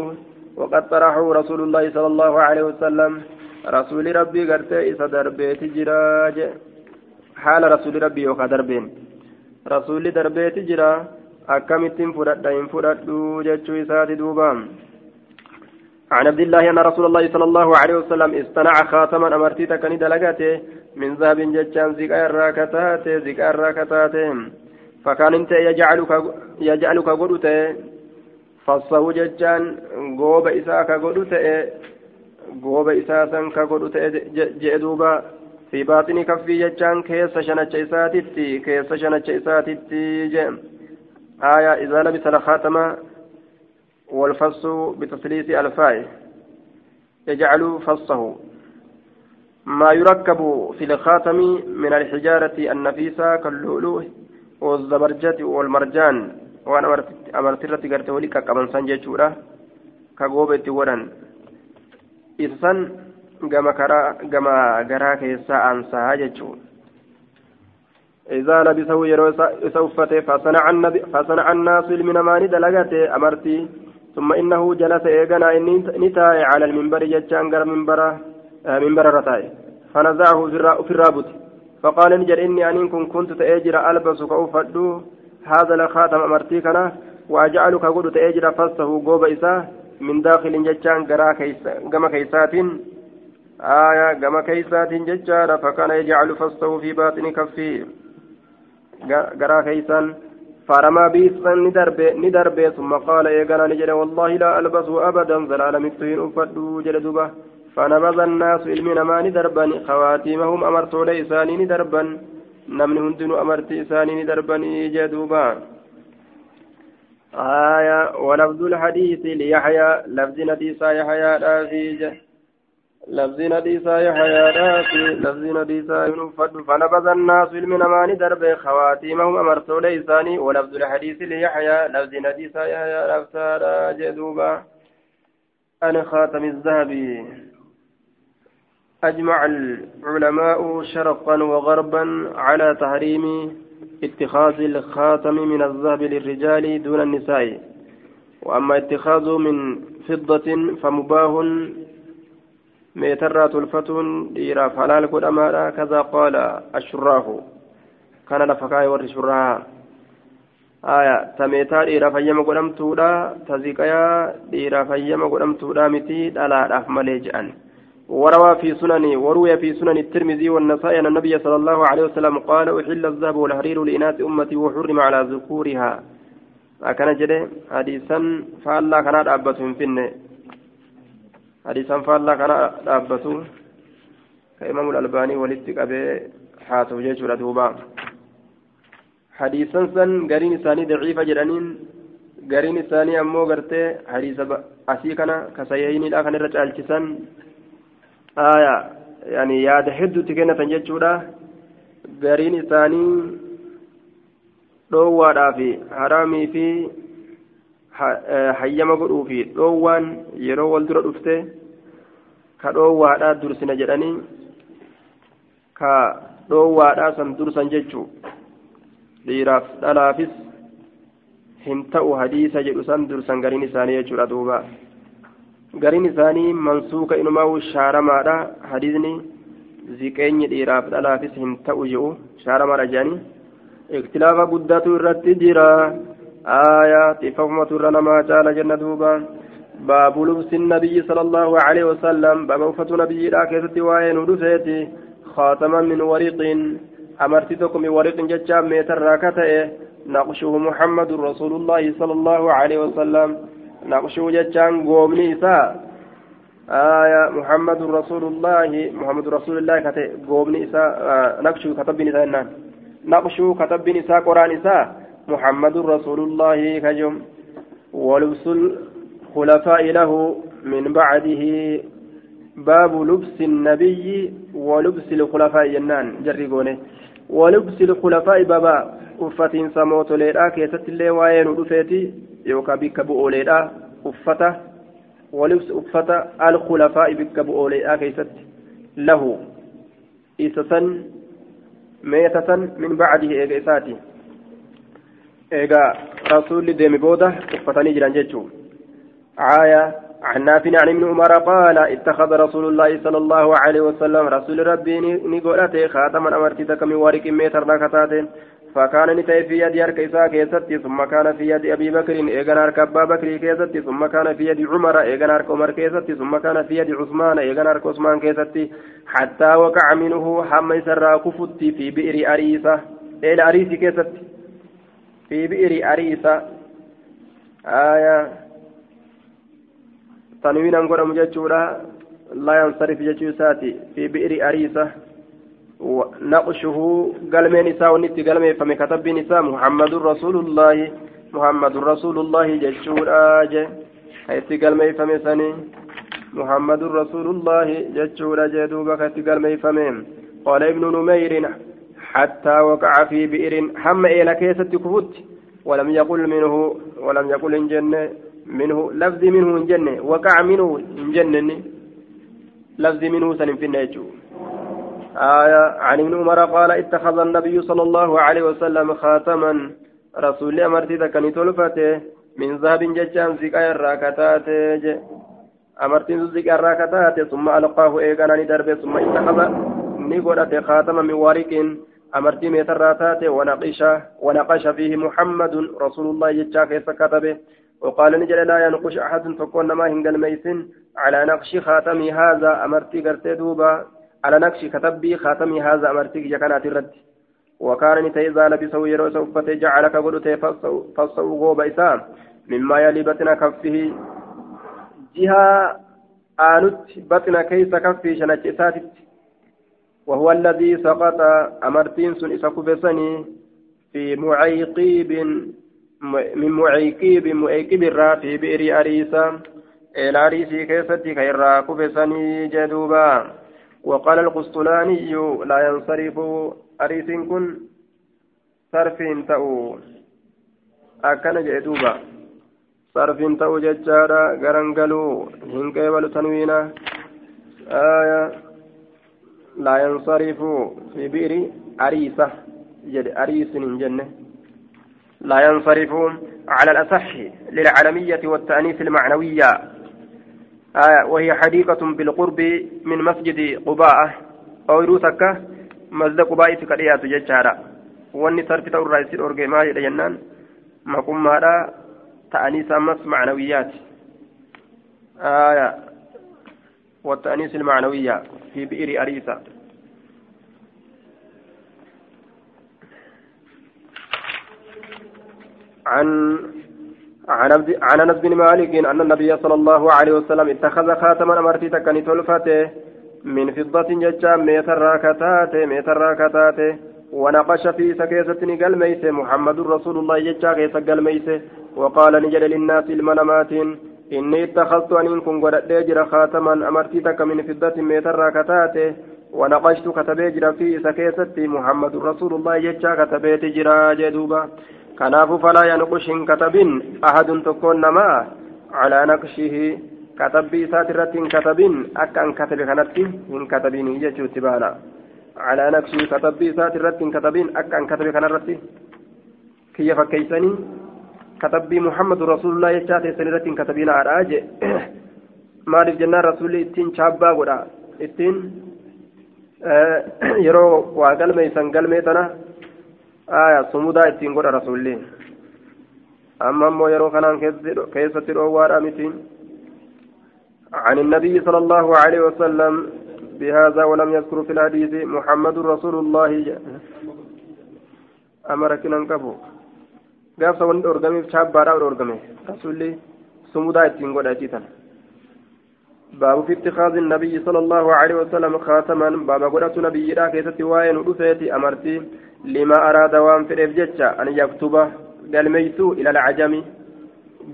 وقد طرحه رسول الله صلى الله عليه وسلم. رسول ربي قرتي إسا دربيت جراج. حال رسول ربي يوكا دربين. رسول دربيت جرا. أكمتين فرد فرد جتشو إسات دوبام عن عبد الله أن رسول الله صلى الله عليه وسلم اصطنع خاتما. أمرتي تكني دلقاته. من ذهب جتشان زكاء الراكتات زكاء الراكتات فكان انت يجعلك يجعلك قدوته. فصه جتشان قوب إساك قدوته. قوب إساسا كقدوته جئدوبا. في باطن كفي جتشان كيس شنچ إساتتي كيس شنچ إساتتي جئ. آية إذا لبس الخاتم والفص بتثليث الفاء يجعل فصه. ما يركب في الخاتم من الحجارة النفيسة كاللؤلؤ. والزبرجة والمرجان وأنا أمرت التي قرت ولك كمن سنجتورا كغوبة ورن إذن gama karaa gama garaa keessaa aansaa jechuun إذا لبسه يرو إسوفته فصنع الناس من ماني دلغته أمرتي. ثم إنه جلس إيغنا نتاي على المنبر جتشان غير منبر منبر رتاي. فنزعه في الرابط. فقال نجر إني أن كن كنت تأجر ألبس كأفدو. هذا الخاتم أمرتي كنا. وأجعلك قد تأجر فصه قوب إساه من داخل كيسا غما كيسات آية غما كيسات جتشان فكان يجعل فصه في باطن كفيه غرا كيسان. فرمى بيسا ندربي ثم قال إيقنا نجد والله لا ألبسه أبدا. زلال مكتوين أفدو. جلدوبة. فنبذ الناس علمنا ما ندربا خواتيمهم أمرت ليساني ندربا نمن هندن أمرت إساني ندربا جدوبا آية ولفظ الحديث ليحيى لفظ نديسا يحيى رافيج لفظ نديسا يحيى رافي لفظ نديسا ينفد فنبذ الناس علمنا ما ندرب خواتيمهم أمرت ليساني ولفظ الحديث ليحيى لفظ نديسا يحيى رافسا جدوبا أنا خاتم الذهب. أجمع العلماء شرقا وغربا على تحريم اتخاذ الخاتم من الذهب للرجال دون النساء. وأما اتخاذه من فضة فمباه ميترات الفتون ديرا فلال قدما كذا قال الشراه. كان لفكاي ور شراه. آية تميتا ديرا فيما قدمتودا تزيكايا ديرا فيما قدمتودا متي دلا أفملي جأن. وروى في سنن وروي في سنن الترمذي والنسائي أن النبي صلى الله عليه وسلم قال أحل الذهب والحرير لإناث أمتي وحرم على ذكورها. أكن جده حديثا فالله كان أبتهم فينه حديثا فالله كان أبتهم كإمام الألباني ولدتك أبي حاتو جيشورة دوبا. حديثا سن قرين ثاني ضعيفة جرانين قرين ثاني أمو قرتي حديث أسيكنا كسيهين الآخر رجال aya yani yaada hedduutti kennatan jechuudha gariin isaanii dhoowwaadhaa fi haraamii fi hayyama godhuu fi dhoowwaan yeroo wal dura dhufte ka dhoowwaadhaa dursina jedhanii ka dhoowwaadhaa san dursan jechuu dhiiraaf dhalaafis hin ta'u hadiisa jedhu san dursan gariin isaanii jechuudha duuba gariin isaanii mansuuka inumaa shaaramaadha hadiisni ziqeenyi dhiiraaf dhalaafis hin ta'u jedhu shaaramaadha jedhanii iktilaafa guddatu irratti jira aayaa xiffafumatu irra namaa caala jenna duuba nabiyyi sala allahu alaihi wasallam baaba uffatu nabiyyiidha keessatti waa'ee nu dhufeeti khaataman min wariqin amartii tokko min wariqin jechaa meetarraa ka ta'e نقشه محمد رسول الله صلى الله عليه وسلم نقشه جتان قومني إساء آية محمد رسول الله محمد رسول الله كتب قومني إساء آه نقشه كتب نساء نقشه كتب نساء قرآن إساء محمد رسول الله كجم. ولبس الخلفاء له من بعده. باب لبس النبي ولبس الخلفاء جنان جرقونه ولبس الخلفاء بابا. Uffatiinsa mootoleedhaa keessatti illee waa'ee nu dhufeeti yookaan bikka bu'ooleedhaa uffata walibs uffata alkhulafaa'i bikka bu'ooleedhaa keessatti lahu isa san meeta san min bacdihi eega isaati eega rasuulli deemi booda uffatanii jiran jechuu aayaa عن نافع عن ابن عمر قال اتخذ رسول الله صلى الله عليه وسلم رسول ربي نقولته خاتما امرتك من ورق متر ركعتين فكان نتاي في يد يرك إساء كيستي ثم كان في يد أبي بكر إيغان أرك أبا بكر كيستي ثم كان في يد عمر إيغان أرك عمر كيستي ثم كان في يد عثمان إيغان أرك عثمان كيستي. حتى وقع منه حمى سرى كفتي في بئر أريسة. إلى أريس كيستي. في بئر أريسة. آية. تنوين أنقر مججورا لا ينصرف ججوساتي في بئر أريسة. نقشه قلمين نساء ونتي قلمين فمن كتب نساء محمد رسول الله محمد رسول الله جشور آج حيث قلمين فمسني محمد رسول الله جشور جدوبك حيث قلمين فمين قال ابن نمير حتى وقع في بئر حم إلى كيسة كفوت ولم يقل منه ولم يقل إن جنة منه لفظ منه إن جنة وقع منه إن جنة لفظ منه سنفن في آية عن ابن عمر قال اتخذ النبي صلى الله عليه وسلم خاتما. رسول أمرتي ذكني تلفته. من ذهب ججان زكايا الراكتات أمرتي زكايا الراكتات ثم ألقاه إيقانا ندرب ثم اتخذ نقول خاتما من ورق أمرتي ميتراتات ونقش ونقش فيه محمد رسول الله ججا كيف كتبه. وقال نجل لا ينقش أحد. تكون ما هنقل ميسن على نقش خاتمي هذا. أمرتي قرتي دوبا. على نقش كتبي خاتمي هذا أمرتك جكنات الرد. وكان نتي إذا لبسه يرو سوفته جعلك قلت فصو غوب إسام. مما يلي بطن كفه. جهة آنت بطن كيس كفه شنج إساتت وهو الذي سقط أمرتين سن إسكبسني في معيقيب من معيقيب معيقيب الرا في بئر أريسا. إلى أريسي كيستي كيرا كبسني جدوبا. وقال القسطلاني لا ينصرف أريس كن صرف تأو. أكن جدوبا صرف تأو ججارا غرنقلو هنكيبل تنوينا. آية. لا ينصرف في بئر أريسة. جد أريس جنة. لا ينصرف على الأصح للعلمية والتأنيث المعنوية. آية وهي حديقة بالقرب من مسجد قباء أو يروسك مسجد قباء سكريات ججارة واني صرف تور رئيس الأورجي ما جنان. ما قم ماذا تأنيس أمس معنويات. آية والتأنيس المعنوية في بئر أريسة. عن عن أنس بن مالك إن النبي صلى الله عليه وسلم اتخذ خاتما أمرتي تكني تلفته من فضة ججا ميتر راكتات ميتر راكتات ونقش في سكيستني قلميس محمد رسول الله ججا كيس قلميس وقال نجل للناس المنامات إني اتخذت أن إنكم قد جرى خاتما أمرتي من فضة ميتر راكتات ونقشت كتبي في سكيستي محمد رسول الله ججا كتبيت جرى جدوبا كناف فلا ينقش كتب أحد تكون نما على نقشه كتب ساترة كتب أكا كتب كانت إن كتبين يجو تبانا على نقشه كتب ساترة كتب أكا كتب كانت kiyya fakkeeysanii katabbii muhammadu rasuulullah jechaa teessan irratti hin katabiina adhaa je maaliif jennaan rasuulli ittiin chaabbaa godha ittiin yeroo waa galmeeysan galmee tana sumudaa ittiin godha rasuulli amma ammoo yeroo kanaan keessatti dhoowwaadha miti عن النبي صلى الله عليه وسلم بهذا ولم يذكر في الحديث محمد رسول الله أمرك ننكبه قال سوى أرقمي شابارا أرقمي رسولي سمودا يتنقل أجيتا باب في اتخاذ النبي صلى الله عليه وسلم خاتما. باب قرأت نبي لا كيست وين ودفيتي أمرتي لما أراد وان في الإفجتش أن يكتب قال ميتو إلى العجم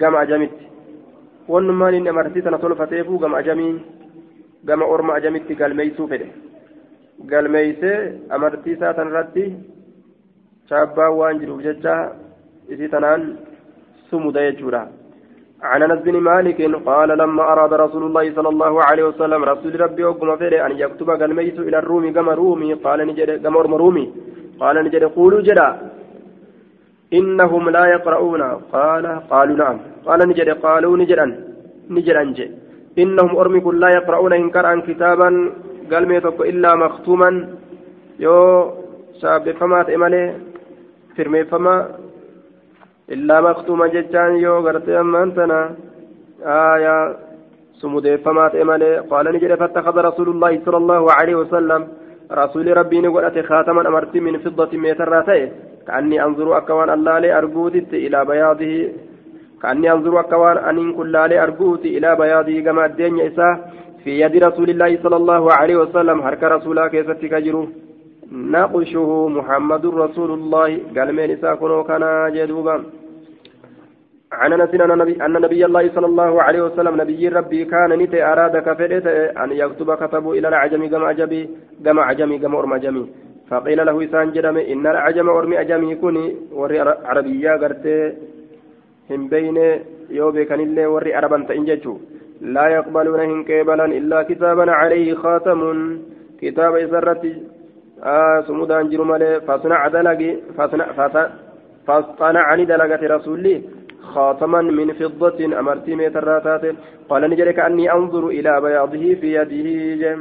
قام عجمت ونمان إن أمرتي تنطلفتيفو قام عجمي. قام أرم عجمت فيه قال ميتي أمرتي ساتن ردي شابا وان جروب جتشا تنان سمد يجورا عن أنس بن مالك قال لما أراد رسول الله صلى الله عليه وسلم رسول ربي وقم فيري أن يكتب قلميت إلى الروم كما رومي. قال نجد كما رومي. قال نجد قولوا جدا. إنهم لا يقرؤون. قال قالوا نعم. قال نجد قالوا نجدا. نجدا نجد إنهم أرمك لا يقرؤون ان كران كتابا قلميتك إلا مختوما. يو شاب فما تئمله فرمي فما إلا مختومة جتان يو غرتي أمان تنا. آية سموديفمات إمالي قال نجري فاتخذ رسول الله صلى الله عليه وسلم رسول ربي نقول خاتما أمرت من فضة ميتر كأني أنظر أكوان الله لي أرجوت إلى بياضه. كأني أنظر أكوان أن كل لي أرجوت إلى بياضه. كما الدين إساه في يد رسول الله صلى الله عليه وسلم. هرك رسولا كيف تكجروا؟ نقشه محمد رسول الله. قال من إساه كنو كان جدوبا. عن أنس أن نبي الله صلى الله عليه وسلم نبي ربي كان نتي اراد كفرت أن يكتب كتبه إلى العجم كما عجمي كما عجمي كما ارم عجمي فقيل له إسان جرم إن العجم أرمي أجمي كوني وري عربية قرتي هم بين يوبي كان اللي وري عربا تنججو. لا يقبلون هن كيبلا إلا كتابا عليه خاتم. كتاب إسرتي آه سمودان جرمالي فاصنع دلقي فاصنع فاصنع عن دلقة رسولي. خاتما من فضة أمرتي ميتراتات قال نجري كأني أنظر إلى بياضه في يده جم.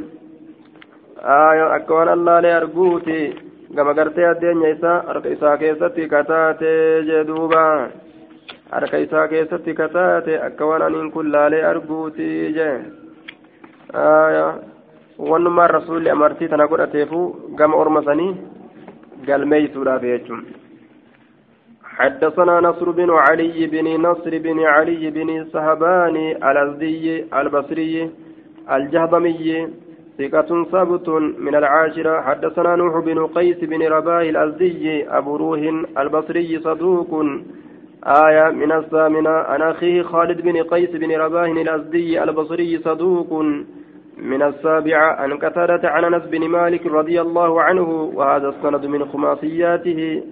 آية أكوان الله لأرجوتي كما قرت الدين يسا أرك إسا كيستي كتاتي جدوبا. أرك إسا كيستي كتاتي أكوان أن كل لأرجوتي جم. آية ونما الرسول أمرتي تنقل أتيفو كما أرمسني قال ميسورا بيجم. حدثنا نصر بن علي بن نصر بن علي بن سهبان الأزدي البصري الجهضمي ثقة ثابت من العاشرة. حدثنا نوح بن قيس بن رباه الأزدي أبو روح البصري صدوق. آية من الثامنة. عن أخيه خالد بن قيس بن رباه الأزدي البصري صدوق. من السابعة. عن قتادة عن أنس بن مالك رضي الله عنه وهذا السند من خماسياته.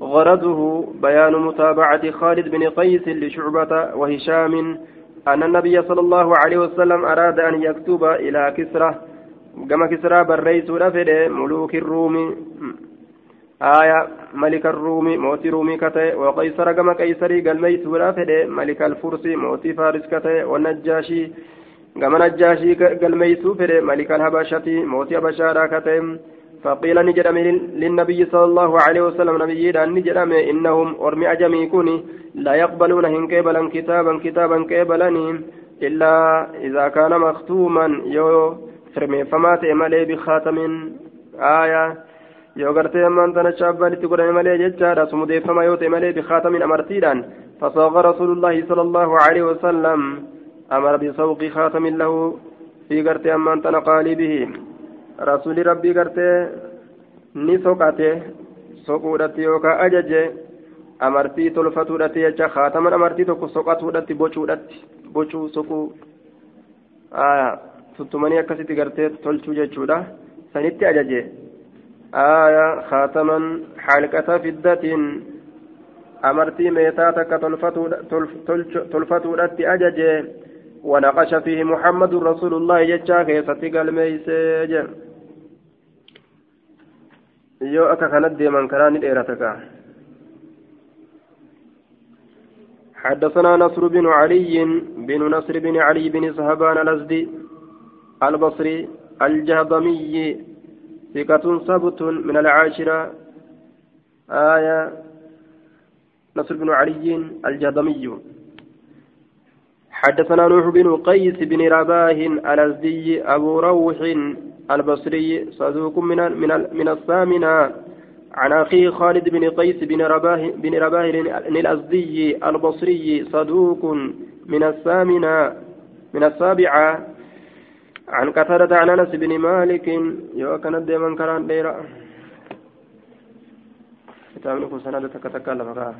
غرضه بيان متابعة خالد بن قيس لشعبة وهشام أن النبي صلى الله عليه وسلم أراد أن يكتب إلى كسرى كما كسرى بريس رفد ملوك الروم. آية ملك الروم موتي رومي كتئ وقيصر كما قيصري قال ميت رفد ملك الفرس موتي فارس كتئ والنجاشي كما نجاشي قال ميت ملك الهبشة موتي بشارة كتئ فقيل نجرم للنبي صلى الله عليه وسلم نبي نجرم إنهم أرمي أجمي كوني لا يقبلون هن كيبلا كتابا كتابا كيبلني إلا إذا كان مختوما يو فرمي فما تأملي بخاتم آية yoo gartee ammaan tana shaabbaalitti godhame malee jechaadha sumudeeffama yoo ta'e malee bikaatamin amartiidhaan fasaaqa rasuulullaahi sala allahu alaihi wasalam amara bisawqi kaatamin lahu fi gartee ammaan tana qaalibihi rasuuli rabbii gartee ni soqate soquudhatti yookaan ajaje amartii tolfatuudhatti jecha kaataman amartii tokko soqatuudhatti bocuudhatti bocuu soquu tuttumanii akkasitti gartee tolchuu jechuudha sanitti ajaje kaataman xaalqata fiddatiin amartii meetaa takka tolfatuudhatti ajaje ونقش فيه محمد رسول الله جتشا كيفتي قال ميسي yoo akka kanat deeman karaa ni dheerata kaa. حدثنا نصر بن علي بن نصر بن علي بن صهبان الأزدي البصري الجهضمي ثقة ثبت من العاشرة آية نصر بن علي الجهضمي حدثنا نوح بن قيس بن رباه الأزدي أبو روح البصري صدوق من من من الثامنة. عن أخيه خالد بن قيس بن رباه بن رباه الأزدي البصري صدوق من الثامنة. من السابعة. عن قتادة عن أنس بن مالك. يوكن ديما كران ديرا. كتاب نكون سنة تكتكلم.